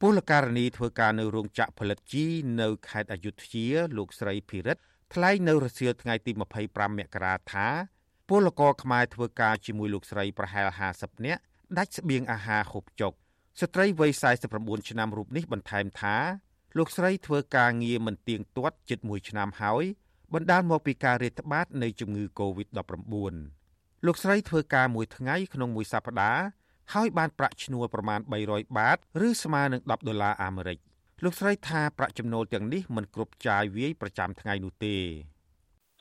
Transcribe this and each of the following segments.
ពលករនីធ្វើការនៅរោងចក្រផលិតជីនៅខេត្តអយុធ្យាលោកស្រីភិរិទ្ធថ្លែងនៅរសៀលថ្ងៃទី25មករាថាពលករខ្មែរធ្វើការជាមួយលោកស្រីប្រហែល50នាក់ដាច់ស្បៀងអាហារហូបចុកស្ត្រីវ័យ49ឆ្នាំរូបនេះបន្ថែមថាលោកស្រីធ្វើការងារមិនទៀងទាត់ជិត1ឆ្នាំហើយបណ្ដាលមកពីការរាតត្បាតនៃជំងឺ Covid-19 លោកស្រីធ្វើការមួយថ្ងៃក្នុងមួយសប្តាហ៍ ហើយបានប្រាក់ឈ្នួលប្រមាណ300បាតឬស្មើនឹង10ដុល្លារអាមេរិកលោកស្រីថាប្រាក់ចំណូលទាំងនេះមិនគ្រប់ចាយវាយប្រចាំថ្ងៃនោះទេ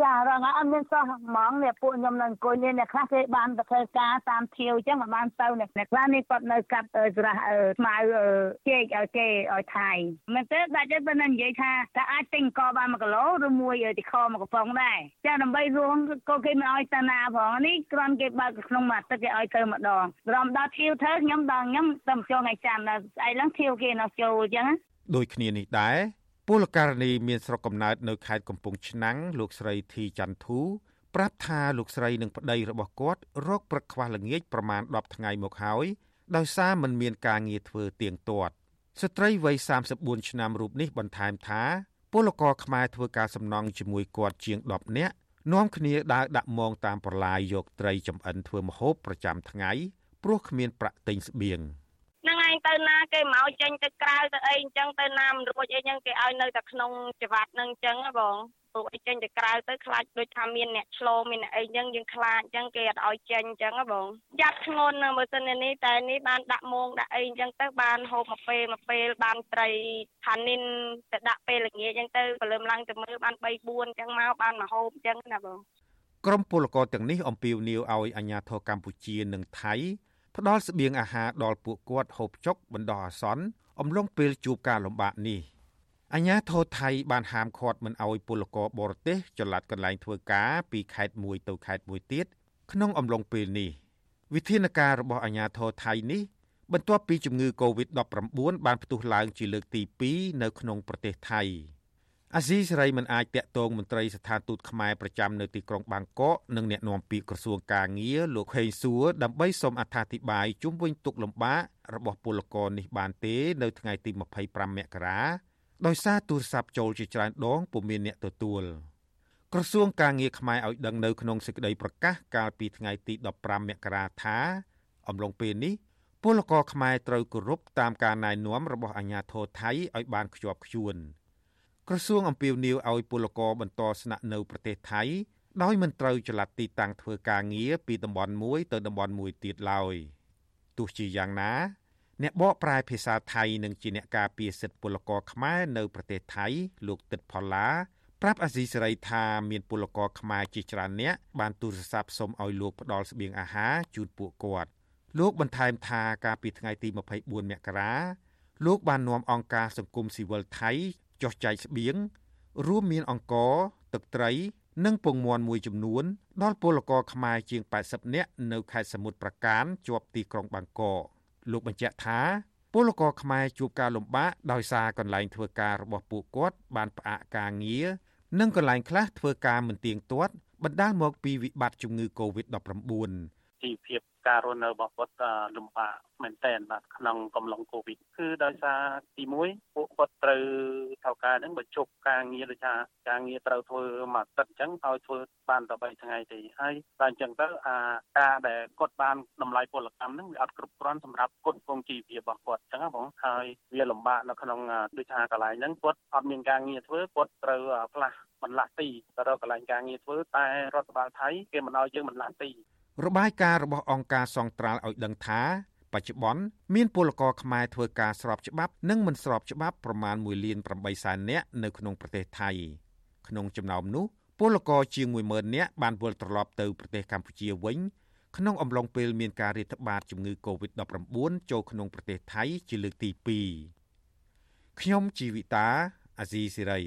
ចារងអត់មានសោះហ្មងនេះពួកខ្ញុំនៅអង្គុយនេះអ្នកខ្លះគេបានទៅធ្វើការតាមធាវអញ្ចឹងបានទៅអ្នកខ្លះនេះគាត់នៅកាត់ស្រះស្មៅជែកឲ្យគេឲ្យថៃមែនទេដាច់ទេបើនិយាយថាតើអាចទិញកបាន1គីឡូឬមួយទីខ1កំប៉ុងដែរចាដើម្បីរួមក៏គេមិនឲ្យតាណាផងនេះគ្រាន់គេបើកក្នុងមួយទឹកគេឲ្យទៅម្ដងរំដល់ធាវធ្វើខ្ញុំដល់ខ្ញុំទៅចូលថ្ងៃច័ន្ទស្អែកឡើងធាវគេនៅចូលអញ្ចឹងដូចគ្នានេះដែរ ពលករនីមានស្រុកកំណើតនៅខេត្តកំពង់ឆ្នាំងលោកស្រីធីច័ន្ទធូប្រាប់ថាលោកស្រីនិងប្តីរបស់គាត់រកព្រឹកខ្វះល្ងាចប្រមាណ10ថ្ងៃមកហើយដោយសារមិនមានការងារធ្វើទៀងទាត់ស្ត្រីវ័យ34ឆ្នាំរូបនេះបន្ថែមថាពលករខ្មែរធ្វើការសំណង់ជាមួយគាត់ជាង10នាក់នាំគ្នាដើរដាក់មងតាមប្រឡាយយកត្រីចំអិនធ្វើម្ហូបប្រចាំថ្ងៃព្រោះគ្មានប្រាក់ទិញស្បៀង។ហ្នឹងឯង ទៅណាគេមកចេញទៅក្រៅទៅអីអញ្ចឹងទៅណាមិនរួចអីអញ្ចឹងគេឲ្យនៅតែក្នុងច្បាប់ហ្នឹងអញ្ចឹងបងព្រោះអីចេញទៅក្រៅទៅខ្លាចដូចថាមានអ្នកឆ្លងមានអ្នកអីអញ្ចឹងយើងខ្លាចអញ្ចឹងគេអត់ឲ្យចេញអញ្ចឹងបងយ៉ាប់ធ្ងន់មើលសិននេះតែនេះបានដាក់មងដាក់អីអញ្ចឹងទៅបានហូបមួយពេលមួយពេលបានត្រីហានិនទៅដាក់ពេលល្ងាចអញ្ចឹងទៅព្រលឹមឡើងទៅមើលបាន3 4អញ្ចឹងមកបានមកហូបអញ្ចឹងណាបងក្រុមពលករទាំងនេះអំពាវនាវឲ្យអាជ្ញាធរកម្ពុជានិងថៃ ផ្ដល់ស្បៀងអាហារដល់ពួកគាត់ហូបចុកបណ្ដោះអាសន្នអំឡុងពេលជួបការលំបាកនេះអញ្ញាធរថៃបានហាមឃាត់មិនអោយពលករបរទេសចល័តកន្លែងធ្វើការពីខេត្តមួយទៅខេត្តមួយទៀតក្នុងអំឡុងពេលនេះវិធានការរបស់អាញាធរថៃនេះបន្ទាប់ពីជំងឺ Covid-19 បានផ្ទុះឡើងជាលើកទី2នៅក្នុងប្រទេសថៃ អាស៊ីសេរីមិនអាចតាក់ទងមន្ត្រីស្ថានទូតខ្មែរប្រចាំនៅទីក្រុងបាងកកនិងអ្នកនាំពាក្យក្រសួងកាងារលោកខេងសួរដើម្បីសូមអត្ថាធិប្បាយជុំវិញទុកលំបាករបស់ពលករនេះបានទេនៅថ្ងៃទី25មករាដោយសារទូរស័ព្ទចូលជាច្រើនដងពុំមានអ្នកទទួលក្រសួងកាងារខ្មែរឲ្យដឹងនៅក្នុងសេចក្តីប្រកាសកាលពីថ្ងៃទី15មករាថា អំឡុងពេលនេះពលករខ្មែរត្រូវគោរពតាមការណែនាំរបស់អាជ្ញាធរថៃឲ្យបានខ្ជាប់ខ្ជួន។ ក្រសួងអំពាវនាវឲ្យពលករបន្តស្នាក់នៅប្រទេសថៃដោយមិនត្រូវចល័តទីតាំងធ្វើការងារពីតំបន់មួយទៅតំបន់មួយទៀតឡើយទោះជាយ៉ាងណាអ្នកបកប្រែភាសាថៃនិងជាអ្នកការពារសិទ្ធិពលករខ្មែរនៅប្រទេសថៃលោកទឹកផល្លាប្រាប់អាស៊ីសេរីថាមានពលករខ្មែរជាច្រើនអ្នកបានទូរស័ព្ទសុំឲ្យលោកផ្ដល់ស្បៀងអាហារជូនពួកគាត់លោកបន្ថែមថាកាលពីថ្ងៃទី24មករាលោកបាននាំអង្គការសង្គមស៊ីវិលថៃ ចុះចែកស្បៀងរួមមានអង្ករទឹកត្រី និងពងមាន់មួយចំនួន ដល់ពលករខ្មែរជាង80នាក់នៅខេត្តសមុទ្រប្រការជាប់ទីក្រុងបាងកកលោកបញ្ជាក់ថាពលករខ្មែរជួបការលំបាកដោយសារកន្លែងធ្វើការរបស់ពួកគាត់បានផ្អាកការងារនិងកន្លែងខ្លះធ្វើការមិនទៀងទាត់បណ្ដាលមកពីវិបត្តិជំងឺ Covid-19 ជីវភាព ការរស់នៅរបស់គាត់លំបាកមែនទែនបាទក្នុងកំឡុងកូវីដគឺដោយសារទី1ពួកគាត់ត្រូវថៅការហ្នឹងបញ្ចុះការងារដូចថាការងារត្រូវធ្វើមួយទឹកអញ្ចឹងឲ្យធ្វើបានតែ3ថ្ងៃទេហើយតែអញ្ចឹងទៅអាការដែលគាត់បានតម្លៃពលកម្មហ្នឹងវាអត់គ្រប់គ្រាន់សម្រាប់គុណគងជីវភាពរបស់គាត់អញ្ចឹងបងហើយវាលំបាកនៅក្នុងដូចថាកន្លែងហ្នឹងគាត់អត់មានការងារធ្វើគាត់ត្រូវផ្លាស់បន្លាស់ទីទៅរកកន្លែងការងារធ្វើតែរដ្ឋបាលថៃគេមិនឲ្យយើងបន្លាស់ទី របាយការណ៍របស់អង្គការសង្ត្រាល់ឲ្យដឹងថាបច្ចុប្បន្នមានពលករខ្មែរធ្វើការស្របច្បាប់និងមិនស្របច្បាប់ប្រមាណ1លាន8សែននាក់នៅក្នុងប្រទេសថៃក្នុងចំណោមនោះពលករជាង10000នាក់បានវិលត្រឡប់ទៅប្រទេសកម្ពុជាវិញក្នុងអំឡុងពេលមានការរាតត្បាតជំងឺ Covid-19 ចូលក្នុងប្រទេសថៃជាលើកទី2ខ្ញុំជីវិតាអាស៊ីសេរី